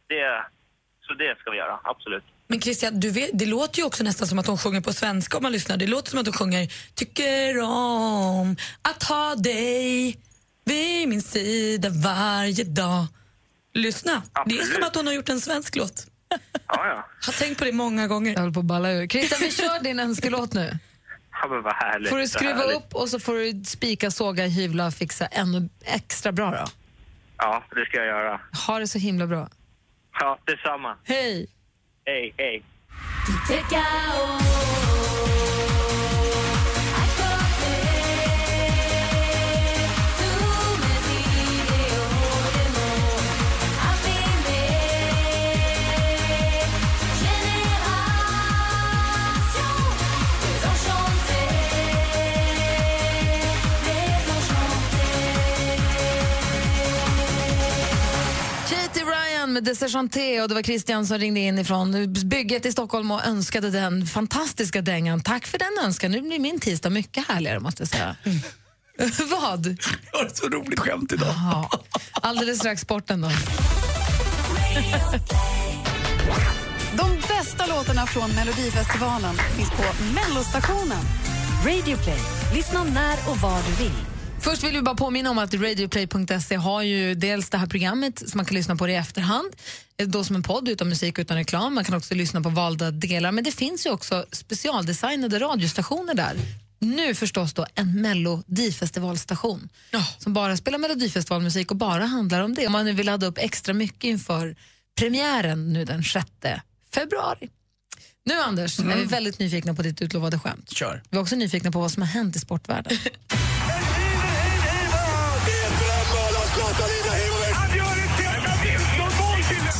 det, så det ska vi göra, absolut. Men Christian, du vet, det låter ju också nästan som att hon sjunger på svenska om man lyssnar. Det låter som att hon sjunger Tycker om att ha dig vid min sida varje dag. Lyssna, det är Absolut. som att hon har gjort en svensk låt. Ja, ja. Har tänkt på det många gånger. Jag håller på att balla ur. Christian, vi kör din önskelåt nu. Ja, men vad härligt. Får du skruva härligt. upp och så får du spika, såga, hyvla och fixa ännu extra bra då. Ja, det ska jag göra. Ha det så himla bra. Ja, detsamma. Hej! Hej, hej. Stockholm, De Sergeanté och det var Christian som ringde in ifrån bygget i Stockholm och önskade den fantastiska dängan. Tack för den önskan. Nu blir min tisdag mycket härligare måste jag säga. [laughs] Vad? Jag har ett så roligt skämt idag. Ja. Alldeles strax sporten då. De bästa låtarna från Melodifestivalen finns på Mellostationen. Radio Play. Lyssna när och var du vill. Först vill vi bara påminna om att radioplay.se har ju dels det här programmet som man kan lyssna på i efterhand, eh, då som en podd utan musik utan reklam. Man kan också lyssna på valda delar, men det finns ju också specialdesignade radiostationer där. Nu förstås då en Melodifestivalstation som bara spelar Melodifestivalmusik och bara handlar om det. Om man nu vill ladda upp extra mycket inför premiären nu den 6 februari. Nu Anders, är vi väldigt nyfikna på ditt utlovade skämt. Kör. Vi är också nyfikna på vad som har hänt i sportvärlden. [laughs]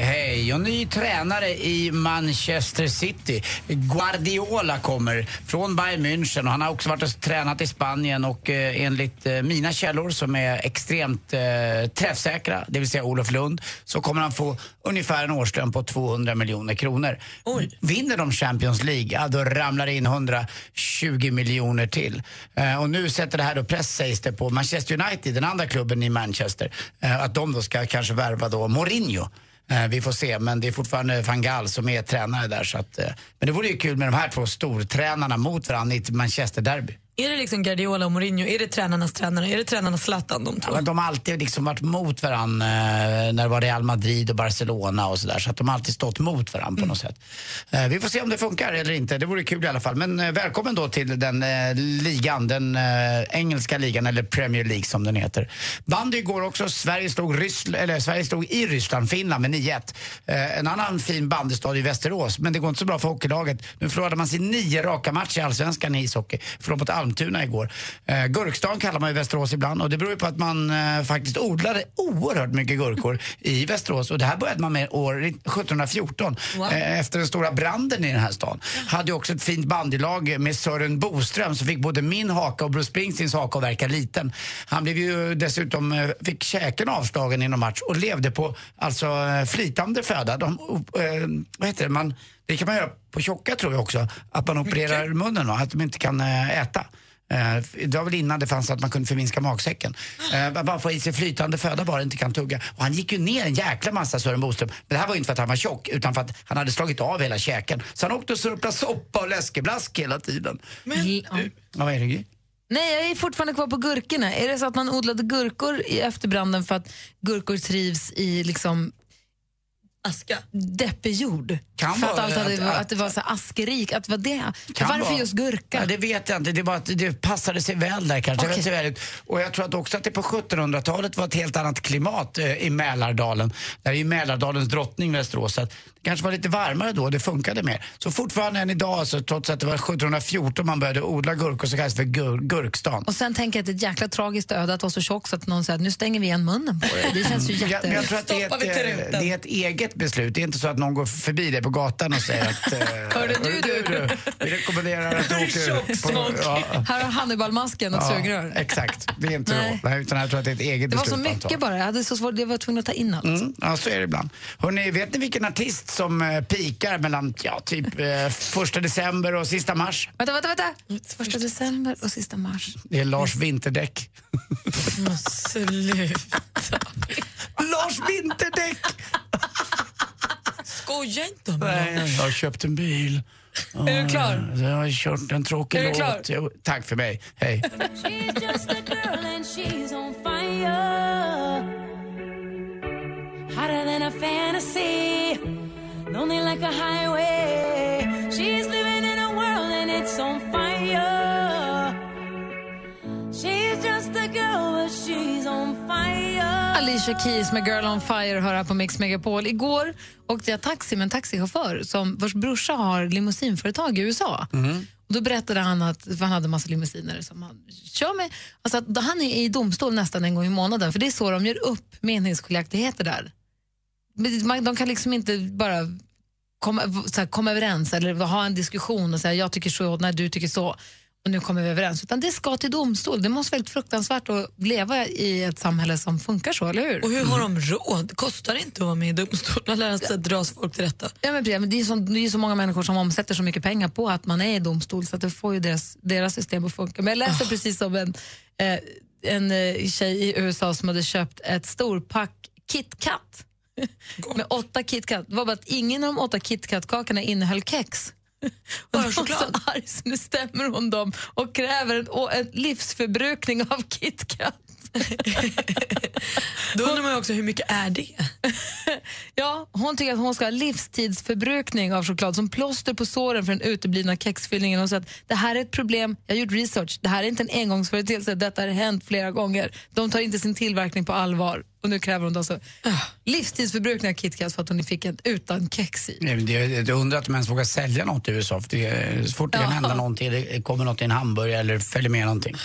hej. Och ny tränare i Manchester City. Guardiola kommer från Bayern München och han har också varit och tränat i Spanien och eh, enligt eh, mina källor som är extremt eh, träffsäkra, det vill säga Olof Lund, så kommer han få ungefär en årslön på 200 miljoner kronor. Vinner de Champions League, ja, då ramlar det in 120 miljoner till. Eh, och nu sätter det här då press, sägs det, på Manchester United, den andra klubben i Manchester, att de då ska kanske värva då Mourinho. Eh, vi får se, men det är fortfarande van Gaal som är tränare där. Så att, eh, men det vore ju kul med de här två stortränarna mot varandra i ett Manchester-derby. Är det liksom Guardiola och Mourinho? Är det tränarnas tränare? Är det tränarnas Zlatan de Ja, två? men de har alltid liksom varit mot varandra eh, när det var Real Madrid och Barcelona och sådär. Så att de har alltid stått mot varandra på något sätt. Eh, vi får se om det funkar eller inte. Det vore kul i alla fall. Men eh, välkommen då till den ligan, den engelska ligan eller Premier League som den heter. Bandy går också. Sverige slog, Ryssl- eller, Sverige slog i Ryssland, Finland med 9-1. Eh, en annan fin bandystad i Västerås. Men det går inte så bra för hockeylaget. Nu förlorade man sin nio raka matcher i Allsvenskan i ishockey. Förlorade mot Almtuna igår. Eh, Gurkstan kallar man ju Västerås ibland och det beror ju på att man eh, faktiskt odlade oerhört mycket gurkor i Västerås. Och det här började man med år 1714 eh, efter den stora branden i den här stan. Hade ju också ett fint bandylag med Sören Boström som fick både min haka och Bruce Springsteens haka att verka liten. Han blev ju dessutom, eh, fick käken avslagen i någon match och levde på alltså eh, flytande föda. De, eh, vad heter det? Man, det kan man göra på tjocka tror jag också, att man opererar munnen va? att de inte kan eh, äta. Eh, Det var väl innan det fanns att man kunde förminska magsäcken. Eh, man bara få i sig flytande föda bara inte kan tugga. Och han gick ju ner en jäkla massa Sören Boström. Men det här var ju inte för att han var tjock utan för att han hade slagit av hela käken. Så han åkte och surplade soppa och läskeblask hela tiden. Men, ja. Vad är det? Nej, jag är fortfarande kvar på gurkorna. Är det så att man odlade gurkor i efterbranden för att gurkor trivs i liksom Aska. deppig jord? Kan för att, allt hade, att- att, det var så askerikt? Att det var det? Kan Varför vara. just gurka? Ja, det vet jag inte. Det, bara att det passade sig väl där kanske. Det vet sig väl ut. Och jag tror att också att det på 1700-talet var ett helt annat klimat eh, i Mälardalen. Där är ju Mälardalens drottning Västerås. Det kanske var lite varmare då det funkade mer. Så fortfarande än idag, så trots att det var 1714 man började odla gurkor så kallas det för gur- gurkstan. Och sen tänker jag att det är ett jäkla tragiskt öde att vara så tjock så att någon säger att nu stänger vi igen munnen på dig. Det känns ju jätte... men jag tror att det är, ett, eh, det är ett eget beslut. Det är inte så att någon går förbi dig på gatan och säger att... eh, [laughs] Hörde du, du? Vi rekommenderar att du [laughs] åker... Tjocksmock. ja, Här har Hannibalmasken och ett sugrör. Exakt, det är inte Nej. så. Nej, utan jag tror att det är ett eget Det var beslut så mycket bara. Jag hade så svårt, jag var tvungen att ta in allt. Mm, ja, så är det ibland. Hörrni, vet ni vilken artist som eh, pikar mellan ja, typ eh, första december och sista mars? Vänta, vänta, vänta. Första december och sista mars. Det är Lars Vinterdäck. Sluta. Lars Vinterdäck! Skoja inte om Nej, det. jag har köpt en bil. Är du klar? Jag har kört en tråkig låt. klar? Jo, tack för mig. Hej. Hotter than a fantasy. Lonely like a highway. She's living in a world and it's on fire. She's just a girl but she's on fire. Alicia Keys med Girl on Fire hör här på Mix Megapol. Igår åkte jag taxi med en taxichaufför som, vars brorsa har limousinföretag i USA. Och då berättade han att han hade massa limousiner som han kör med. Alltså att han är i domstol nästan en gång i månaden för det är så de gör upp meningsskiljaktigheter där. Men man- De kan liksom inte bara komma, så här, komma överens eller ha en diskussion och säga jag tycker så, när du tycker så. och nu kommer vi överens. Utan det ska till domstol. Det måste vara väldigt fruktansvärt att leva i ett samhälle som funkar så, eller hur? Och hur har de råd? Kostar det inte att vara med i domstolen och lära sig att dras folk till rätta? Ja, men precis, men det, är så, det är så många människor som omsätter så mycket pengar på att man är i domstol så att det får ju deras, deras system att funka. Men jag läste precis om en, eh, en eh, tjej i USA som hade köpt ett storpack KitKat med åtta KitKat. Det var bara att ingen av de åtta KitKat-kakorna innehöll kex. [laughs] Och hon var så arg så nu stämmer hon dem och kräver en, en livsförbrukning av KitKat. [laughs] Då undrar man ju också hur mycket är det? [laughs] Ja, hon tycker att hon ska ha livstidsförbrukning av choklad som plåster på såren för den uteblivna kexfyllningen. Hon säger att det här är ett problem, jag har gjort research, det här är inte en engångsföreteelse, detta har hänt flera gånger. De tar inte sin tillverkning på allvar. Och nu kräver hon då alltså livstidsförbrukning av KitKat för att hon fick en utan kex i. Nej, men det, det undrar att de ens vågar sälja något i USA. För det så fort det kan Ja. hända någonting, det kommer något i en hamburgare eller följer med någonting.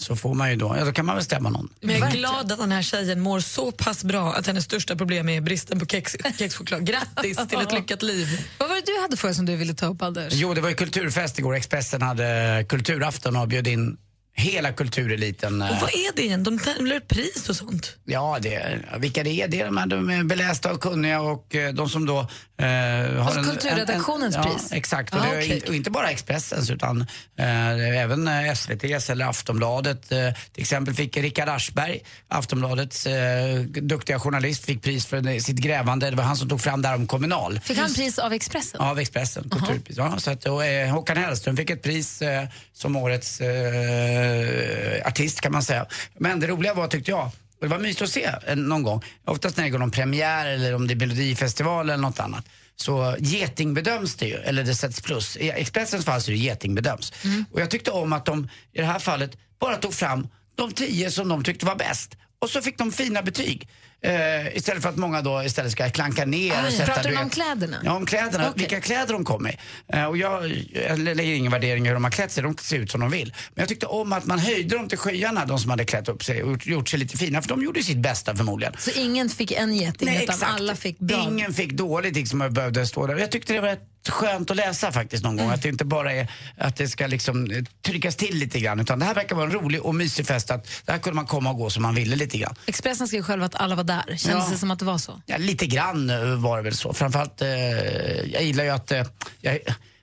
Så får man ju då, ja då kan man väl stämma någon. Men jag är glad att den här tjejen mår så pass bra att hennes största problem är bristen på kex, [laughs] kexchoklad. Grattis till ett lyckat liv. Vad var det du hade för som du ville ta upp, Anders? Jo, det var ju kulturfest igår. Expressen hade kulturafton och bjöd in hela kultureliten. Och vad är det igen? De tävlar ut pris och sånt. Ja, det, vilka det är? Det är de här de är belästa och kunniga och eh, de som då... Eh, Alltså kulturredaktionens ja, pris? Exakt, och, Ah, okej. inte, och inte bara Expressens utan eh, även eh, SVTs eller Aftonbladet. Eh, till exempel fick Rickard Aschberg, Aftonbladets eh, duktiga journalist, fick pris för sitt grävande. Det var han som tog fram det här om Kommunal. Fick han pris av Expressen? Ja, av Expressen, kulturpris. Ja, så att, och, eh, Håkan Hellström fick ett pris eh, som årets eh, artist kan man säga. Men det roliga var tyckte jag, och det var mysigt att se eh, någon gång, oftast när det går någon premiär eller om det är Melodifestival eller något annat. Så getingbedöms det ju, eller det sätts plus. I Expressens fall så är det getingbedöms. Och jag tyckte om att de i det här fallet bara tog fram de tio som de tyckte var bäst. Och så fick de fina betyg. Eh, istället för att många då istället ska klanka ner Ah, och sätta... pratar du vet- om kläderna? Ja, om kläderna. Okej. Vilka kläder de kom i. Eh, och jag, jag lägger ingen värdering i hur de har klätt sig, de ser ut som de vill. Men jag tyckte om att man höjde dem till skyarna, de som hade klätt upp sig och gjort sig lite fina, för de gjorde sitt bästa förmodligen. Så ingen fick en geting Nej, utan exakt. alla fick bra? Ingen fick dåligt liksom och behövde stå där. Jag tyckte det var rätt skönt att läsa faktiskt någon gång. Mm. Att det inte bara är att det ska liksom eh, tryckas till lite grann. Utan det här verkar vara en rolig och mysig fest. Att där kunde man komma och gå som man ville lite grann. Expressen skrev själv att alla var där. Kändes Ja. det som att det var så? Ja, lite grann eh, var det väl så. Framförallt, eh, jag gillar ju att eh, jag,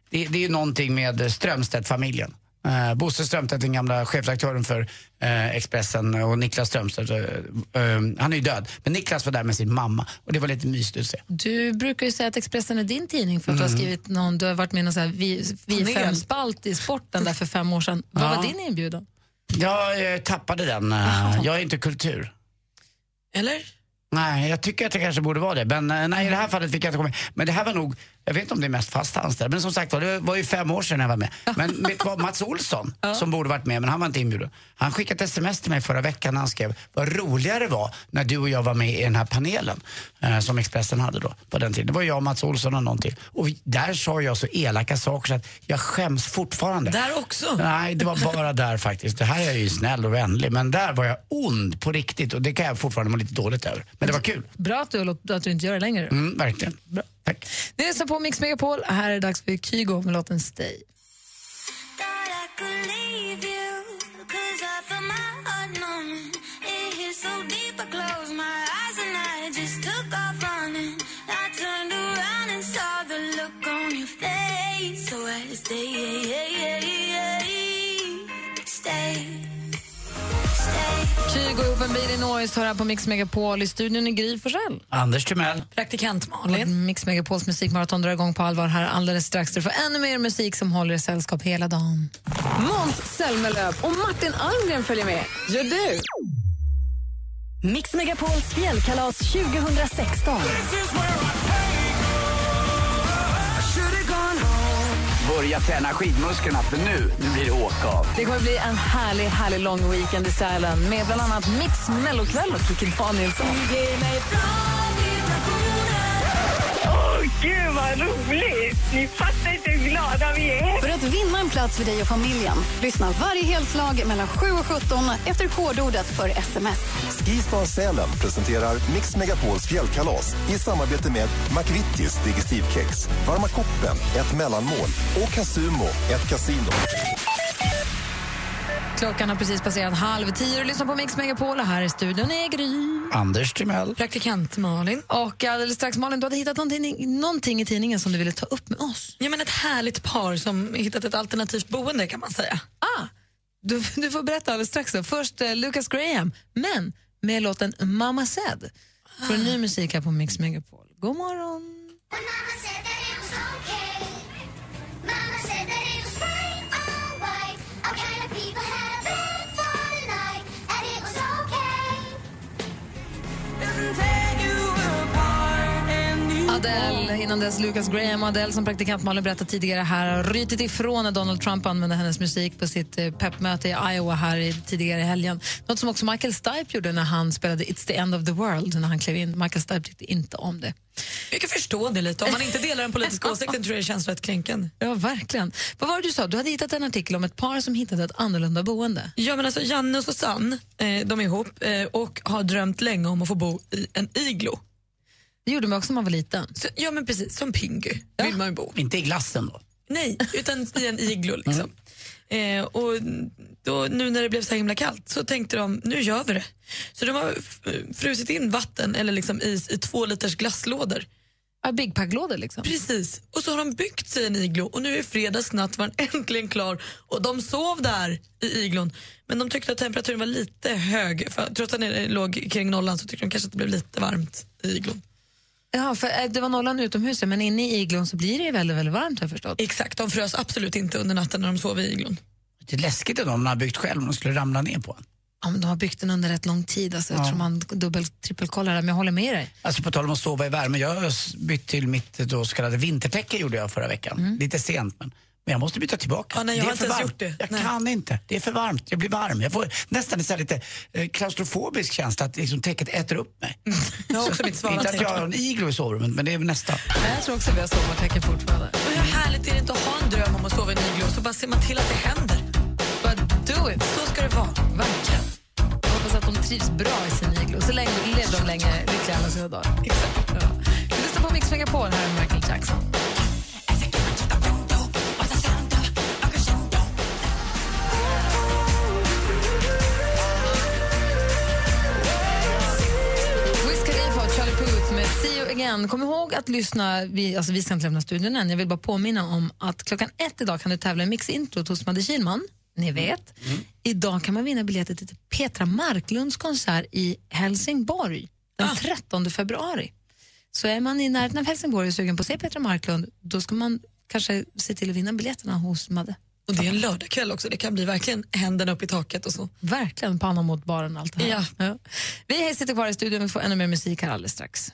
det, det är ju någonting med Strömstedt-familjen. Eh, Bosse Strömstedt, den gamla chefredaktören för eh, Expressen och Niklas Strömstedt, eh, eh, han är ju död. Men Niklas var där med sin mamma och det var lite mysigt att se. Du brukar ju säga att Expressen är din tidning för att du Mm. har skrivit någon, du har varit med i någon så här vi, vi fem spalt i sporten där för fem år sedan. Vad Ja. var din inbjudan? Jag eh, tappade den. [laughs] eh, jag är inte kultur. Eller? Nej, jag tycker att det kanske borde vara det. Men eh, nej, i det här fallet fick jag inte komma med. Men det här var nog, jag vet inte om det är mest fast anställd, men som sagt var, det var ju fem år sedan jag var med. Men vet du vad, Mats Olsson, [laughs] som borde varit med, men han var inte inbjuden. Han skickade ett sms till mig förra veckan när han skrev vad roligare det var när du och jag var med i den här panelen eh, som Expressen hade då på den tiden. Det var jag, Mats Olsson och någon till. Och där sa jag så elaka saker så att jag skäms fortfarande. Där också? Nej, det var bara där faktiskt. Det här är jag ju snäll och vänlig, men där var jag ond på riktigt och det kan jag fortfarande må lite dåligt över. Men det var kul. Bra att du, att du inte gör det längre. Mm, verkligen. Bra. Tack. Ni lyssnar på Mix Megapol. Här är det dags för Kygo med låten Stay. Kygo ihop med Billy Noise hör här på Mix Megapol. I studion är Gry Forssell. Anders Timell. Praktikant Malin. Mix Megapols musikmaraton drar igång på allvar här alldeles strax. Du får ännu mer musik som håller er sällskap hela dagen. Måns Zelmerlöw och Martin Almgren följer med. Gör du? Mix Megapols fjällkalas 2016. Börja träna skidmusklerna för nu, nu blir det åka av. Det kommer bli en härlig, härlig lång weekend i Sälen med bland annat Mix Mellokväll och Kikki Danielsson. Åh, gud vad roligt! Ni fattar inte plats för dig och familjen, lyssna varje helslag mellan 7 och 17 efter kodordet för sms. Skistar Sälen presenterar Mix Megapols fjällkalas i samarbete med McVittys Digestivkex, Varma koppen, ett mellanmål och Casumo, ett kasino. Klockan har precis passerat halv tio och lyssnar på Mix Megapol och här i studion är Gry. Anders Timell. Praktikant Malin. Och alldeles strax Malin, du hade hittat någonting, någonting i tidningen som du ville ta upp med oss. Ja, men ett härligt par som hittat ett alternativt boende kan man säga. Ah, du, du får berätta alldeles strax. Då. Först eh, Lucas Graham, men med låten Mama Said. För en ny musik här på Mix Megapol. God morgon! doesn't take Adele, innan dess Lucas Graham och Adele som praktikant Malin berättade tidigare här har rytit ifrån när Donald Trump använde hennes musik på sitt eh, peppmöte i Iowa här i, tidigare i helgen. Något som också Michael Stipe gjorde när han spelade It's the end of the world när han klev in. Michael Stipe tyckte inte om det. Jag kan förstå det lite. Om man inte delar den politiska [laughs] åsikten tror jag det känns rätt kränkande. Ja, verkligen. Vad var det du sa? Du hade hittat en artikel om ett par som hittade ett annorlunda boende. Ja, men alltså Janne och Susanne, eh, de är ihop eh, och har drömt länge om att få bo i en iglo. Det gjorde man också när man var liten. Så, ja, men precis. Som Pingu vill man ju bo. Inte i glassen då? Nej, utan i en iglo liksom. Eh, och då, nu när det blev så himla kallt så tänkte de, nu gör vi det. Så de har frusit in vatten eller liksom is i två liters glasslådor. Ja, Big Pack-lådor liksom. Precis. Och så har de byggt sig en iglo och nu är fredagsnatt var den [laughs] äntligen klar och de sov där i iglon. Men de tyckte att temperaturen var lite hög. För, trots att den låg kring nollan så tyckte de kanske att det blev lite varmt i iglon. Ja, för eh, det var nollan utomhus, men inne i iglon så blir det ju väldigt, väldigt varmt har jag förstått. Exakt, de frös absolut inte under natten när de sov i iglon. Det är läskigt om man har byggt själv om de skulle ramla ner på en. Ja, men de har byggt den under rätt lång tid. Alltså, Jag Ja. tror man dubbel trippelkollar det, men jag håller med dig. Alltså på tal om att sova i värme, jag har s- bytt till mitt då så kallade vintertäcke gjorde jag förra veckan. Lite sent men, men jag måste byta tillbaka. Mm. Ja, nej, jag det har är inte för ens varmt. gjort det. Jag Nej. kan inte. Det är för varmt. Jag blir varm. Jag får nästan en lite eh, klaustrofobisk känsla att liksom, täcket äter upp mig. Jag har också mitt svala inte att jag har en iglo i sovrummet men det är väl nästan. Jag tror också vi har sommartecken fortfarande. Och hur härligt är det inte att ha en dröm om att sova i en iglo så bara ser man till att det händer. Bara do it. Så ska det vara. Verkligen. Jag hoppas att de trivs bra i sin iglo. Så länge lever de länge lyckliga alla sina dagar. Exakt. Ja. Vi lyssnar på Mix Megapol här med Michael Jackson. Again. Kom ihåg att lyssna, vi, alltså vi ska inte lämna studion än. Jag vill bara påminna om att klockan ett idag kan du tävla i Mix Intro hos Madde Kihlman. Ni vet. Idag kan man vinna biljetter till Petra Marklunds konsert i Helsingborg den 13 februari. Så är man i närheten av Helsingborg och sugen på att se Petra Marklund, då ska man kanske se till att vinna biljetterna hos Madde. Och det är en lördagkväll också. Det kan bli verkligen händerna upp i taket och så. Verkligen, pannan mot baren allt det här. Ja. Vi sitter kvar i studion och får ännu mer musik här alldeles strax.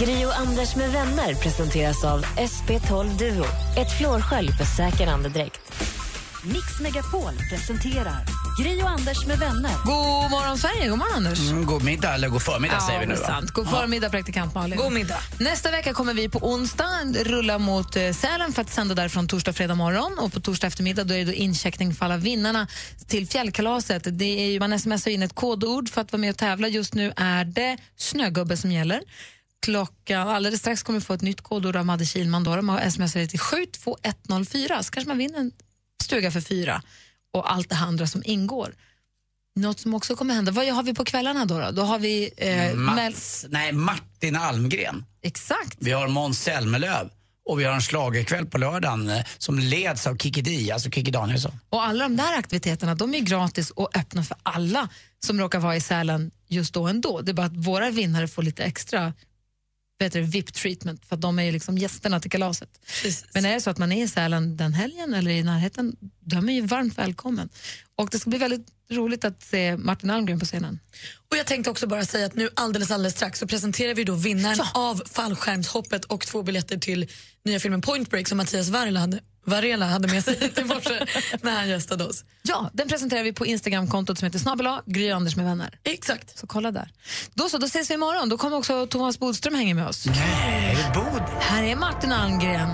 Gri och Anders med vänner presenteras av SP12 Duo. Ett flårskölj för säker andedräkt. Mix Megapol presenterar Gri och Anders med vänner. God morgon Sverige, god morgon Anders. Mm, god middag eller god förmiddag säger vi nu det är va? sant. God Ja. förmiddag praktikant Malin. God middag. Nästa vecka kommer vi på onsdag rulla mot eh, Sälen för att sända därifrån torsdag, fredag morgon. Och på torsdag eftermiddag då är det incheckning för alla vinnarna till fjällkalaset. Det är ju, man smsar in ett kodord för att vara med och tävla. Just nu är det snögubbe som gäller. Klockan, alldeles strax kommer vi få ett nytt kodord av Madde Kihlman. Då. De har smsat till 72104 så kanske man vinner en stuga för fyra och allt det andra som ingår. Något som också kommer hända, vad har vi på kvällarna då? Då, då har vi... Eh, Mel- Mats, nej, Martin Almgren. Exakt. Vi har Måns Zelmerlöw. Och vi har en schlagerkväll på lördagen eh, som leds av Kikki Dee, alltså Kikki Danielsson. Och alla de där aktiviteterna de är gratis och öppna för alla som råkar vara i Sälen just då ändå. Det är bara att våra vinnare får lite extra du, VIP-treatment för de är ju liksom gästerna till kalaset. Men är det så att man är i Sälen den helgen eller i närheten, då är man ju varmt välkommen. Och det ska bli väldigt roligt att se Martin Almgren på scenen. Och jag tänkte också bara säga att nu alldeles alldeles strax så presenterar vi då vinnaren av fallskärmshoppet och två biljetter till nya filmen Point Break som Mattias hade, Varela hade med sig [laughs] hit i morse när han gästade oss. Ja, den presenterar vi på Instagramkontot som heter snabel Gry Anders med vänner. Exakt. Så kolla där. Då så, då ses vi imorgon. Då kommer också Thomas Bodström hänga med oss. Nej, är det Bod? Här är Martin Almgren.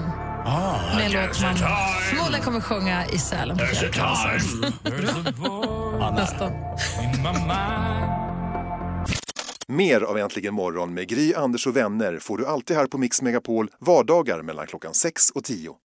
Ah, med låt time. förmodligen kommer sjunga i Sälen på. [laughs] Nästan. Mer av Äntligen morgon med Gry, Anders och vänner får du alltid här på Mix Megapol vardagar mellan klockan 6 och 10.